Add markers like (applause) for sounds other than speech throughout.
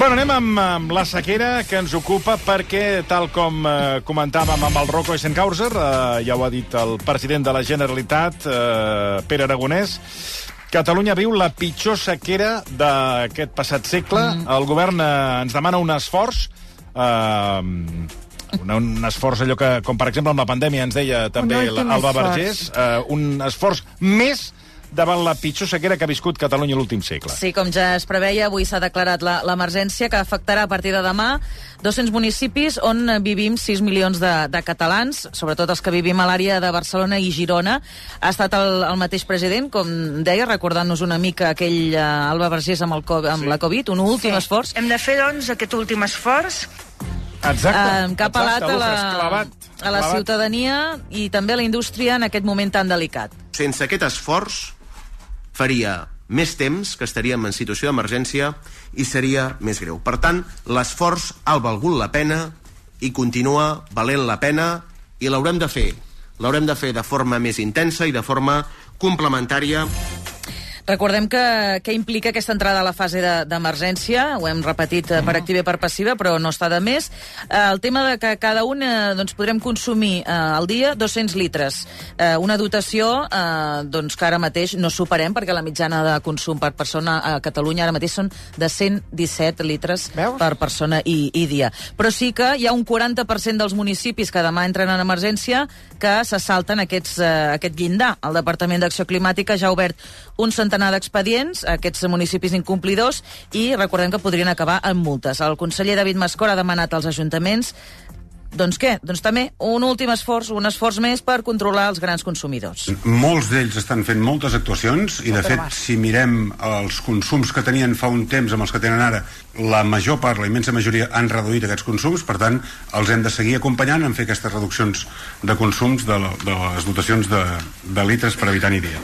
Bueno, anem amb, amb la sequera que ens ocupa perquè, tal com eh, comentàvem amb el Rocco Eisenkauser, eh, ja ho ha dit el president de la Generalitat, eh, Pere Aragonès, Catalunya viu la pitjor sequera d'aquest passat segle. Mm. El govern eh, ens demana un esforç eh, un, un esforç allò que, com per exemple amb la pandèmia ens deia també Un últim Alba esforç. Vergés, eh, un esforç més davant la pitjor sequera que ha viscut Catalunya l'últim segle. Sí, com ja es preveia, avui s'ha declarat la- l'emergència que afectarà a partir de demà 200 municipis on vivim 6 milions de, de catalans, sobretot els que vivim a l'àrea de Barcelona i Girona. Ha estat el, el mateix president, com deia, recordant-nos una mica aquell uh, Alba Vergés amb, el, amb sí. la Covid, un últim sí. esforç. Hem de fer, doncs, aquest últim esforç Exacte. Eh, que ha apel·lat a la, Clavat, a la ciutadania i també a la indústria en aquest moment tan delicat. Sense aquest esforç faria més temps que estaríem en situació d'emergència i seria més greu. Per tant, l'esforç ha valgut la pena i continua valent la pena i l'haurem de fer. L'haurem de fer de forma més intensa i de forma complementària Recordem que, que implica aquesta entrada a la fase de- d'emergència, ho hem repetit eh, per activa i per passiva, però no està de més. Eh, el tema de que cada un eh, doncs, podrem consumir eh, al dia 200 litres. Eh, una dotació eh, doncs, que ara mateix no superem, perquè la mitjana de consum per persona a Catalunya ara mateix són de 117 litres Veus? per persona i, i dia. Però sí que hi ha un 40% dels municipis que demà entren en emergència que se salten aquests, eh, aquest llindar. El Departament d'Acció Climàtica ja ha obert un centenar d'expedients a aquests municipis incomplidors i recordem que podrien acabar amb multes. El conseller David Mascor ha demanat als ajuntaments doncs què? Doncs també un últim esforç, un esforç més per controlar els grans consumidors. Molts d'ells estan fent moltes actuacions i, de fet, si mirem els consums que tenien fa un temps amb els que tenen ara, la major part, la immensa majoria, han reduït aquests consums, per tant, els hem de seguir acompanyant en fer aquestes reduccions de consums de, la, de les dotacions de, de litres per habitant i dia.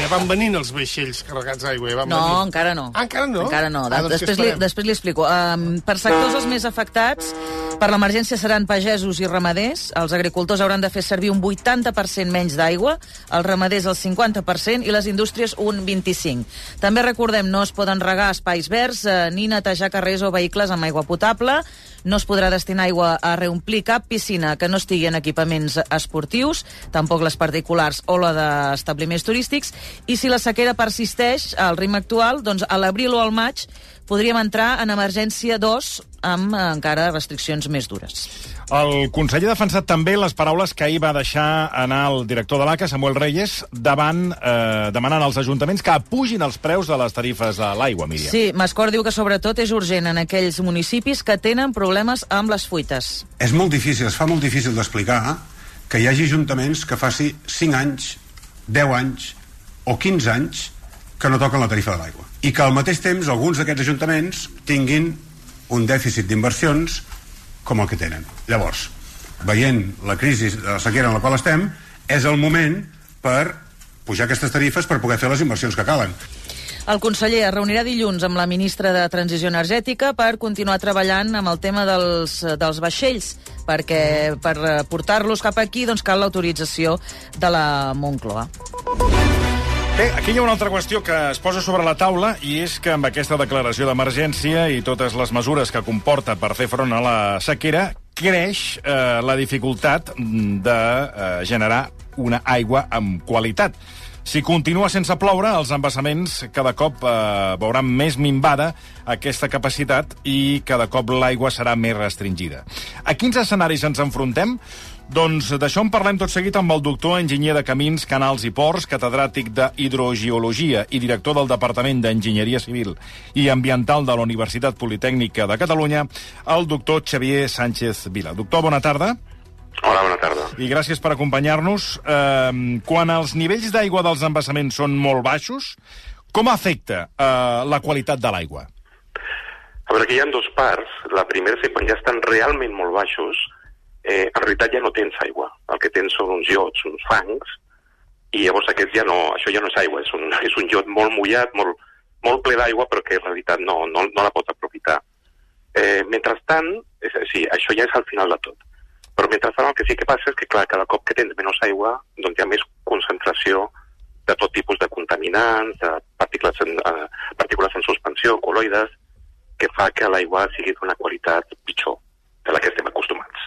Ja van venint els vaixells carregats d'aigua. Ja van No, venint. encara no. Ah, encara no? Encara no. Ah, doncs després, li, després li explico. Um, per sectors els més afectats per l'emergència seran pagesos i ramaders. Els agricultors hauran de fer servir un 80% menys d'aigua, els ramaders el 50% i les indústries un 25%. També recordem, no es poden regar espais verds eh, ni netejar carrers o vehicles amb aigua potable. No es podrà destinar aigua a reomplir cap piscina que no estigui en equipaments esportius, tampoc les particulars o la d'establiments turístics, i si la sequera persisteix al ritme actual, doncs a l'abril o al maig podríem entrar en emergència 2 amb eh, encara restriccions més dures. El conseller ha defensat també les paraules que ahir va deixar anar el director de l'ACA, Samuel Reyes, davant, eh, demanant als ajuntaments que apugin els preus de les tarifes de l'aigua, Míriam. Sí, Mascor diu que sobretot és urgent en aquells municipis que tenen problemes amb les fuites. És molt difícil, es fa molt difícil d'explicar que hi hagi ajuntaments que faci 5 anys, 10 anys o 15 anys que no toquen la tarifa de l'aigua. I que al mateix temps alguns d'aquests ajuntaments tinguin un dèficit d'inversions com el que tenen. Llavors, veient la crisi de la sequera en la qual estem, és el moment per pujar aquestes tarifes per poder fer les inversions que calen. El conseller es reunirà dilluns amb la ministra de Transició Energètica per continuar treballant amb el tema dels, dels vaixells, perquè per eh, portar-los cap aquí doncs, cal l'autorització de la Moncloa. Bé, aquí hi ha una altra qüestió que es posa sobre la taula i és que amb aquesta declaració d'emergència i totes les mesures que comporta per fer front a la sequera, creix eh, la dificultat de eh, generar una aigua amb qualitat. Si continua sense ploure, els embassaments cada cop eh, veuran més minvada aquesta capacitat i cada cop l'aigua serà més restringida. A quins escenaris ens enfrontem? Doncs d'això en parlem tot seguit amb el doctor enginyer de Camins, Canals i Ports, catedràtic de Hidrogeologia i director del Departament d'Enginyeria Civil i Ambiental de la Universitat Politècnica de Catalunya, el doctor Xavier Sánchez Vila. Doctor, bona tarda. Hola, bona tarda. I gràcies per acompanyar-nos. Eh, quan els nivells d'aigua dels embassaments són molt baixos, com afecta eh, la qualitat de l'aigua? A veure, aquí hi ha dos parts. La primera és que quan ja estan realment molt baixos, eh, en realitat ja no tens aigua. El que tens són uns iots, uns fangs, i llavors aquest ja no, això ja no és aigua, és un, (laughs) és un iot molt mullat, molt, molt ple d'aigua, però que en realitat no, no, no la pots aprofitar. Eh, mentrestant, és, sí, això ja és al final de tot. Però mentrestant el que sí que passa és que, clar, cada cop que tens menys aigua, doncs hi ha més concentració de tot tipus de contaminants, de partícules en, eh, partícules en suspensió, coloides, que fa que l'aigua sigui d'una qualitat pitjor de la que estem acostumats.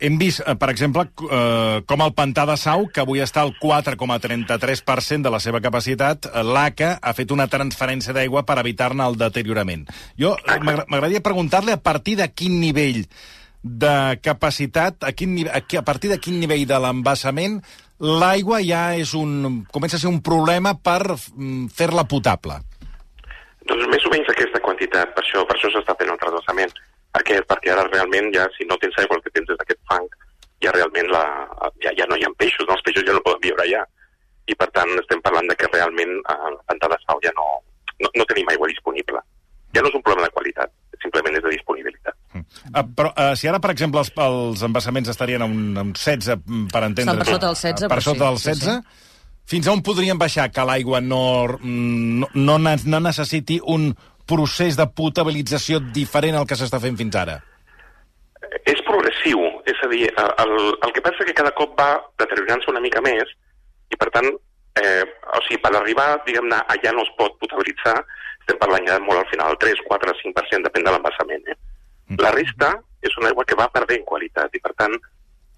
Hem vist, eh, per exemple, eh, com el pantà de Sau, que avui està al 4,33% de la seva capacitat, eh, l'ACA ha fet una transferència d'aigua per evitar-ne el deteriorament. Jo m'agra- m'agradaria preguntar-li a partir de quin nivell de capacitat, a, quin, a, a partir de quin nivell de l'embassament l'aigua ja és un, comença a ser un problema per mm, fer-la potable. Doncs més o menys aquesta quantitat, per això per això s'està fent el transvasament aquest, perquè ara realment ja si no tens aigua el que tens és aquest fang, ja realment la, ja, ja no hi ha peixos, no? els peixos ja no poden viure allà. I per tant estem parlant de que realment a la planta de sal ja no, no, no tenim aigua disponible. Ja no és un problema de qualitat, simplement és de disponibilitat. Uh, però uh, si ara, per exemple, els, els embassaments estarien a un, a un 16, mm, per entendre... Estan per sota del 16, Per però sota sí, del sí, 16, fins a on podrien baixar que l'aigua no, mm, no, no, no necessiti un procés de potabilització diferent al que s'està fent fins ara? És progressiu, és a dir, el, el que passa és que cada cop va deteriorant-se una mica més i, per tant, eh, o sigui, per arribar, diguem-ne, allà no es pot potabilitzar, estem parlant ja molt al final, el 3, 4, 5%, depèn de l'embassament. Eh? La resta és una aigua que va perdent qualitat i, per tant,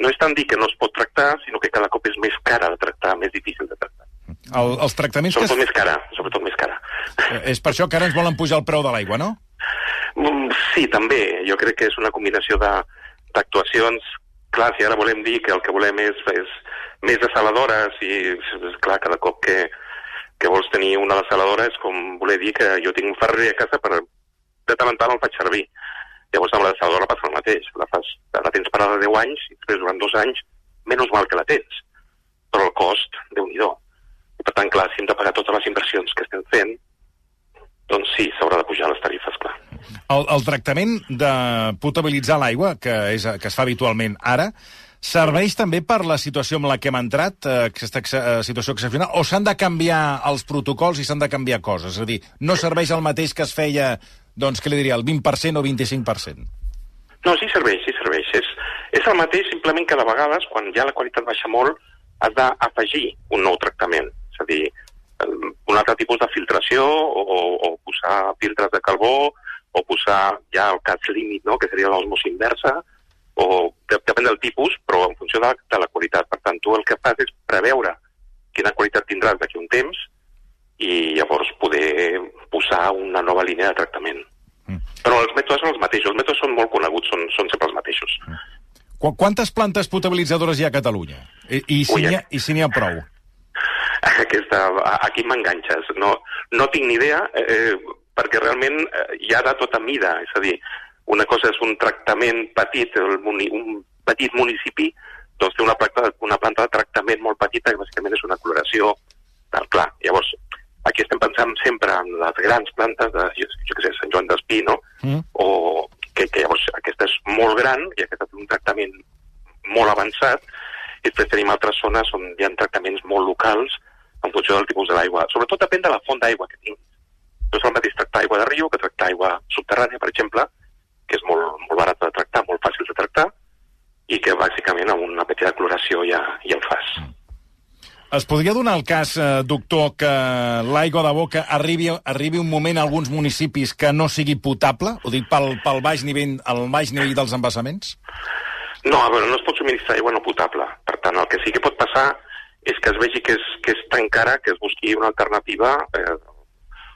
no és tant dir que no es pot tractar, sinó que cada cop és més cara de tractar, més difícil de tractar. El, els tractaments que... Sobretot Es... més cara, sobretot més cara. És per això que ara ens volen pujar el preu de l'aigua, no? Mm, Sí, també. Jo crec que és una combinació de- d'actuacions. Clar, si ara volem dir que el que volem és, és més desaladores i, és clar, cada cop que, que vols tenir una desaladora és com voler dir que jo tinc un ferrer a casa per de tant en tant el faig servir. Llavors amb la desaladora passa el mateix. La, fas, la tens parada 10 anys i després durant dos anys menys mal que la tens. Però el cost, déu nhi I per tant, clar, si hem de pagar totes les inversions que estem fent, doncs sí, s'haurà de pujar les tarifes, clar. El, el tractament de potabilitzar l'aigua, que, és, que es fa habitualment ara, serveix també per la situació amb la que hem entrat, eh, aquesta ex eh, situació excepcional, o s'han de canviar els protocols i s'han de canviar coses? És a dir, no serveix el mateix que es feia, doncs, què li diria, el 20% o 25%? No, sí serveix, sí serveix. És, és el mateix, simplement que de vegades, quan ja la qualitat baixa molt, has d'afegir un nou tractament. És a dir, un altre tipus de filtració, o, o, o posar filtres de carbó, o posar ja el cas límit, no?, que seria l'osmosi inversa, o de, depèn del tipus, però en funció de, de la qualitat. Per tant, tu el que fas és preveure quina qualitat tindràs d'aquí un temps i llavors poder posar una nova línia de tractament. Però els mètodes són els mateixos, els mètodes són molt coneguts, són, són sempre els mateixos. Qu Quantes plantes potabilitzadores hi ha a Catalunya? I, i si n'hi ha, eh. i si ha prou? (laughs) Aquesta, aquí m'enganxes. No, no tinc ni idea, eh, perquè realment eh, hi ha de tota mida. És a dir, una cosa és un tractament petit, el muni, un petit municipi, doncs té una planta, una planta de tractament molt petita, que bàsicament és una coloració del clar. Llavors, aquí estem pensant sempre en les grans plantes de, jo, jo què sé, Sant Joan d'Espí, no? Mm. O que, que llavors aquesta és molt gran i aquesta té un tractament molt avançat i després tenim altres zones on hi ha tractaments molt locals en funció del tipus de l'aigua. Sobretot depèn de la font d'aigua que tinguis. No és el mateix tractar aigua de riu que tractar aigua subterrània, per exemple, que és molt, molt barata de tractar, molt fàcil de tractar, i que bàsicament amb una petita cloració ja, ja el fas. Es podria donar el cas, eh, doctor, que l'aigua de boca arribi, arribi un moment a alguns municipis que no sigui potable? Ho dic pel, pel baix nivell, el baix nivell dels embassaments? No, a veure, no es pot subministrar aigua no potable. Per tant, el que sí que pot passar és que es vegi que és, que és tan cara que es busqui una alternativa eh,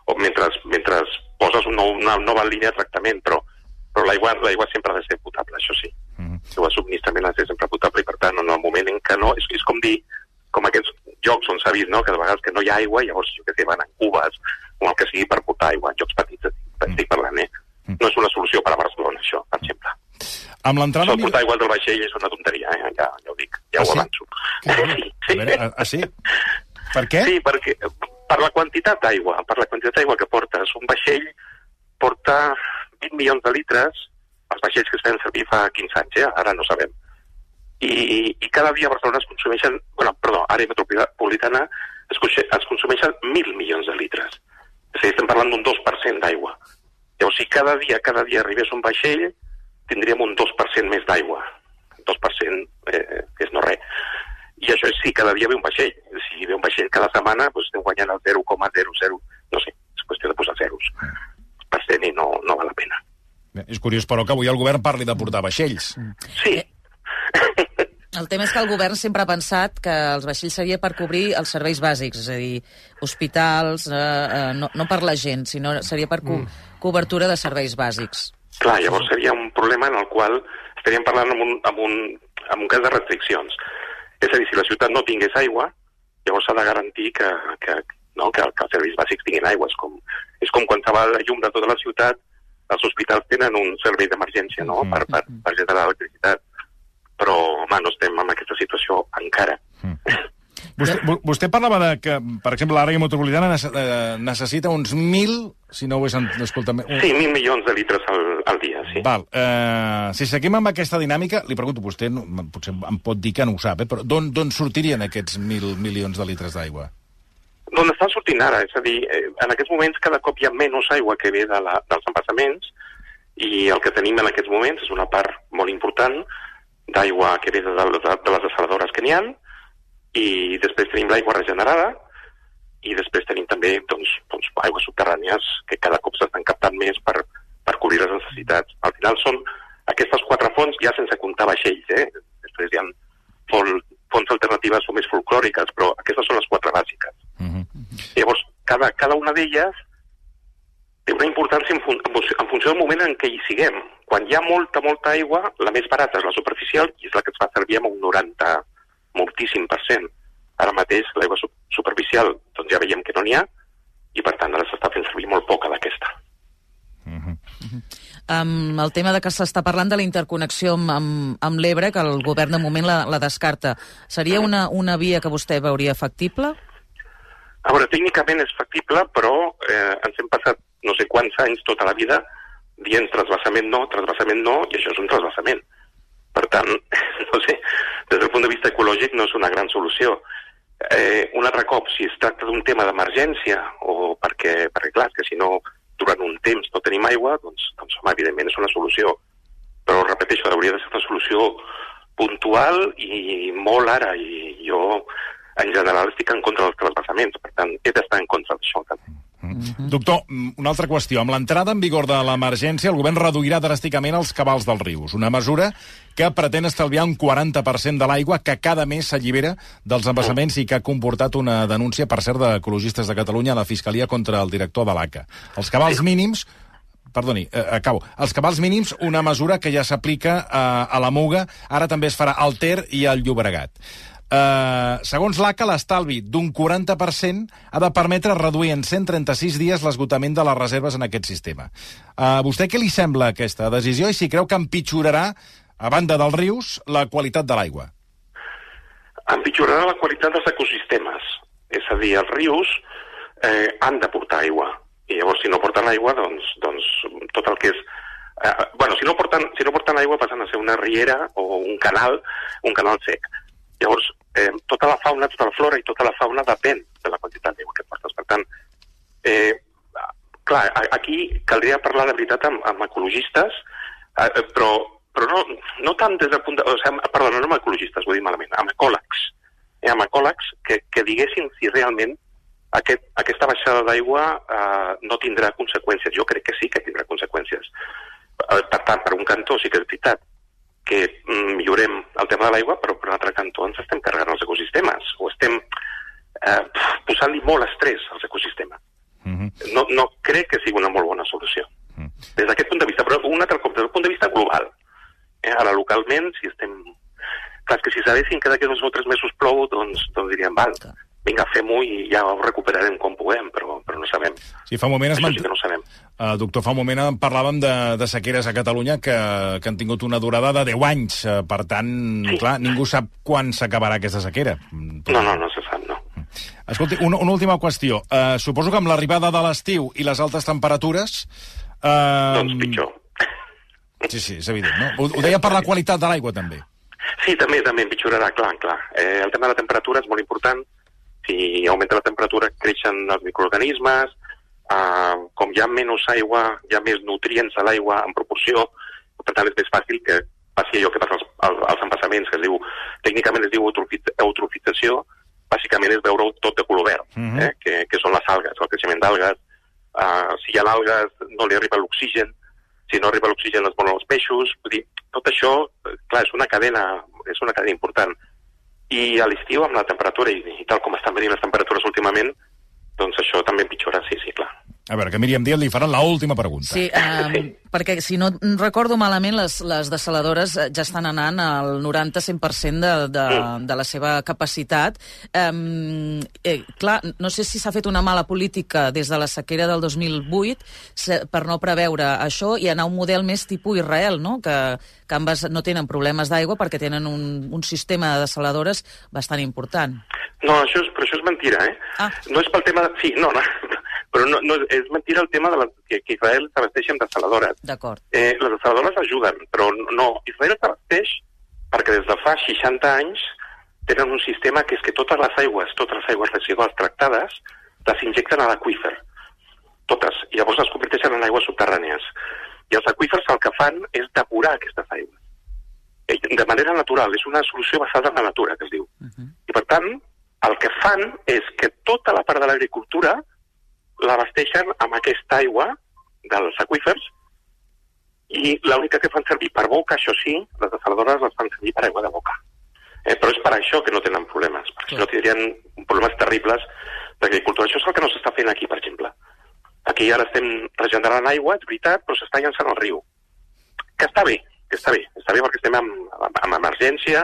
o mentre, mentre poses una, una nova línia de tractament, però, però l'aigua l'aigua sempre ha de ser potable, això sí. Mm -hmm. El subministrament ha de ser sempre potable i, per tant, en el moment en què no... És, és com dir, com aquests jocs on s'ha vist, no?, que de vegades que no hi ha aigua, llavors, jo què sé, van en cubes o el que sigui per portar aigua, jocs petits, estic, estic parlant, eh? No és una solució per a Barcelona, això, per exemple. Amb l'entrada... Això de portar aigua del vaixell és una tonteria, eh? ja, ja ho dic, ja Ah, ho sí? avanço. A veure, ah, ah, sí? Per què? Sí, perquè per la quantitat d'aigua, per la quantitat d'aigua que portes, un vaixell porta 20 milions de litres, els vaixells que es feien servir fa 15 anys, eh? ara no sabem. I, I cada dia a Barcelona es consumeixen, bueno, perdó, àrea metropolitana es, es consumeixen 1.000 milions de litres. És a dir, estem parlant d'un 2% d'aigua. Llavors, si cada dia, cada dia arribés un vaixell, tindríem un 2% més d'aigua. 2% eh, és no res. I això és si cada dia ve un vaixell. Si ve un vaixell cada setmana, doncs estem guanyant el 0,00, no sé, és qüestió de posar zeros. Per existent i no, no val la pena. Bé, És curiós, però, que avui el govern parli de portar vaixells. Sí, (laughs) El tema és que el govern sempre ha pensat que els vaixells seria per cobrir els serveis bàsics, és a dir, hospitals, eh, eh, no, no per la gent, sinó seria per co cobertura de serveis bàsics. clar, llavors seria un problema en el qual estaríem parlant amb un, amb un, amb un cas de restriccions. És a dir, si la ciutat no tingués aigua, llavors s'ha de garantir que, que, no, que, que els serveis bàsics tinguin aigua. És com, és com quan se va la llum de tota la ciutat, els hospitals tenen un servei d'emergència no? per, per, per generar electricitat. Però, home, no estem en aquesta situació encara. (laughs) Vostè, vo- vostè parlava de que, per exemple, l'àrea metropolitana eh, necessita uns 1.000, si no ho he sent- escoltat... un- Sí, mil milions de litres al, al dia, sí. Val. Eh, si seguim amb aquesta dinàmica, li pregunto, vostè no, potser em pot dir que no ho sap, eh, però d'on d'on sortirien aquests 1.000 milions de litres d'aigua? D'on estan sortint ara? És a dir, eh, en aquests moments cada cop hi ha menys aigua que ve de la, dels embassaments i el que tenim en aquests moments és una part molt important d'aigua que ve de, de, de, les desaladores que n'hi ha i després tenim l'aigua regenerada i després tenim també doncs, doncs, aigües subterrànies que cada cop s'estan captant més per, per cobrir les necessitats. Al final són aquestes quatre fonts, ja sense comptar vaixells, eh? després hi ha fonts alternatives o més folclòriques, però aquestes són les quatre bàsiques. Llavors, cada, cada una d'elles té una importància en, fun en, funció- en funció del moment en què hi siguem. Quan hi ha molta, molta aigua, la més barata és la superficial i és la que es fa servir amb un 90, moltíssim per cent. Ara mateix l'aigua su superficial doncs ja veiem que no n'hi ha i per tant ara s'està fent servir molt poca d'aquesta. Amb el tema de que s'està parlant de la interconnexió amb, amb, amb l'Ebre, que el govern de moment la, la descarta, seria una, una via que vostè veuria factible? A veure, tècnicament és factible, però eh, ens hem passat no sé quants anys tota la vida dient transvasament no, transvasament no, i això és un transvasament. Per tant, (laughs) no sé, des del punt de vista ecològic no és una gran solució. Eh, un altre cop, si es tracta d'un tema d'emergència, o perquè, perquè clar, que si no durant un temps no tenim aigua, doncs, doncs home, evidentment és una solució. Però, repeteixo, hauria de ser una solució puntual i molt ara, i jo en general estic en contra dels transvasaments, per tant, he d'estar en contra d'això també. Doctor, mm, una altra qüestió. Amb l'entrada en vigor de l'emergència, el govern reduirà dràsticament els cabals dels rius. Una mesura que pretén estalviar un 40% de l'aigua que cada mes s'allibera dels embassaments i que ha comportat una denúncia, per cert, d'ecologistes de Catalunya a la Fiscalia contra el director de l'ACA. Els cabals mínims Perdoni, eh, acabo. Els cabals mínims, una mesura que ja s'aplica eh, a la Muga, ara també es farà al Ter i al Llobregat. Eh, segons l'ACA, l'estalvi d'un 40% ha de permetre reduir en 136 dies l'esgotament de les reserves en aquest sistema. A vostè què li sembla aquesta decisió i si creu que empitjorarà, a banda dels rius, la qualitat de l'aigua? Empitjorarà la qualitat dels ecosistemes. És a dir, els rius eh, han de portar aigua. I llavors, si no porten aigua, doncs, doncs tot el que és... Eh, bueno, si no, porten, si no porten aigua passen a ser una riera o un canal, un canal sec. Llavors, eh, tota la fauna, tota la flora i tota la fauna depèn de la quantitat d'aigua que portes. Per tant, eh, clar, aquí caldria parlar de veritat amb, amb ecologistes, eh, eh, però, però no, no tant des del punt de... O sigui, perdona, no amb ecologistes, he dit malament, amb ecòlegs. Eh, amb ecòlegs que, que diguessin si realment aquest, aquesta baixada d'aigua eh, no tindrà conseqüències. Jo crec que sí que tindrà conseqüències. Eh, per tant, per un cantó sí que és veritat que mm, millorem el tema de l'aigua, però per un altre cantó ens estem carregant els ecosistemes, o estem eh, posant-li molt estrès als ecosistemes. No, no crec que sigui una molt bona solució. Des d'aquest punt de vista, però un altre cop, des del punt de vista global. Eh, ara, localment, si estem... Clar, que si sabessin que d'aquí dos o tres mesos plou, doncs, doncs diríem, val, vinga, fem-ho i ja ho recuperarem com puguem, però, però no sabem. Sí, fa un moment es mant... sí que no sabem. Uh, doctor, fa un moment en parlàvem de, de sequeres a Catalunya que, que han tingut una durada de 10 anys. Uh, per tant, Sí. clar, ningú sap quan s'acabarà aquesta sequera. Mm, No, no, no se sap, no. Escolti, una, una última qüestió. Uh, suposo que amb l'arribada de l'estiu i les altes temperatures... Uh, Doncs pitjor. Sí, sí, és evident, no? Ho, ho deia per la qualitat de l'aigua, també. Sí, també, també empitjorarà, clar, clar. Eh, el tema de la temperatura és molt important. Si augmenta la temperatura, creixen els microorganismes, eh, com hi ha menys aigua, hi ha més nutrients a l'aigua en proporció, per tant és més fàcil que passi allò que passa als, als, als embassaments, que es diu, tècnicament es diu eutrofit, eutrofització, bàsicament és veure tot de color verd, Mhm. eh, que, que són les algues, el creixement d'algues, uh, si hi ha algues no li arriba l'oxigen, si no arriba l'oxigen es moren els peixos, vull dir, tot això, eh, clar, és una cadena, és una cadena important. I a l'estiu, amb la temperatura i, i tal com estan venint les temperatures últimament, doncs això també empitjora, sí, sí, clar. A veure, que Míriam Díaz li faran l'última pregunta. Sí, um, (laughs) perquè si no recordo malament, les, les desaladores eh, ja estan anant al 90-100% de, de, de la seva capacitat. Um, eh, clar, no sé si s'ha fet una mala política des de la sequera del 2008 se, per no preveure això i anar a un model més tipus Israel, no? que, que ambes no tenen problemes d'aigua perquè tenen un, un sistema de desaladores bastant important. No, això és, però això és mentira, eh? Ah. No és pel tema de... Sí, no, no, però no, no, és mentira el tema de la, que, que Israel s'abasteix amb desaladores. D'acord. Eh, les desaladores ajuden, però no, Israel s'abasteix perquè des de fa 60 anys tenen un sistema que és que totes les aigües, totes les aigües residuals tractades, les injecten a l'aqüífer. Totes. I llavors les converteixen en aigües subterrànies. I els aqüífers el que fan és depurar aquestes aigües. Eh, De manera natural, és una solució basada en la natura, que es diu. Uh -huh. I per tant, el que fan és que tota la part de l'agricultura l'abasteixen amb aquesta aigua dels aqüífers i l'única que fan servir per boca, això sí, les desaladores les fan servir per aigua de boca. Eh, però és per això que no tenen problemes, perquè si no tindrien problemes terribles d'agricultura. Això és el que no s'està fent aquí, per exemple. Aquí ara estem regenerant aigua, és veritat, però s'està llançant al riu. Que està bé, que està bé. Està bé perquè estem en, en emergència,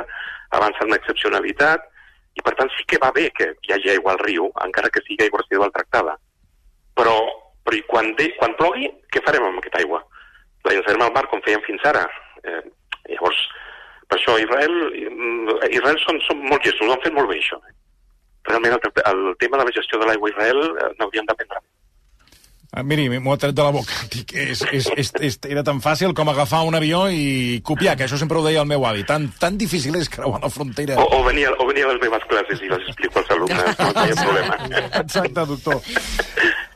avançant en excepcionalitat, i per tant sí que va bé que hi hagi aigua al riu, encara que sigui aigua residual tractada. Però, però i quan, de, quan plogui, què farem amb aquesta aigua? La llançarem al mar com fèiem fins ara. Eh, llavors, per això Israel, Israel són, són molt gestos, ho han fet molt bé, això. Realment el, el tema de la gestió de l'aigua a Israel eh, n'hauríem d'aprendre. Ah, miri, m'ho ha tret de la boca. (laughs) Dic, és, és, és, és, era tan fàcil com agafar un avió i copiar, que això sempre ho deia el meu avi. Tan, tan difícil és creuar la frontera. O, o, venia, o venia a les meves classes i les explico als alumnes, no hi ha (laughs) problema. Exacte, doctor.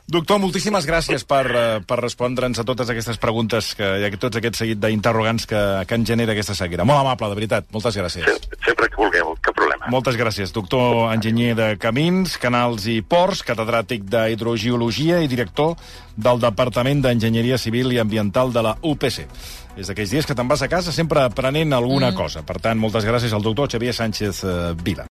Doctor, moltíssimes gràcies per, eh, per respondre'ns a totes aquestes preguntes que, i a tots aquests seguit d'interrogants que, que en genera aquesta sequera. Molt amable, de veritat. Moltes gràcies. Sempre, sempre que vulgueu, cap problema. Moltes gràcies. Doctor enginyer de Camins, Canals i Ports, catedràtic d'Hidrogeologia i director del Departament d'Enginyeria Civil i Ambiental de la UPC. És d'aquells dies que te'n vas a casa sempre aprenent alguna mm. cosa. Per tant, moltes gràcies al doctor Xavier Sánchez eh, Vila.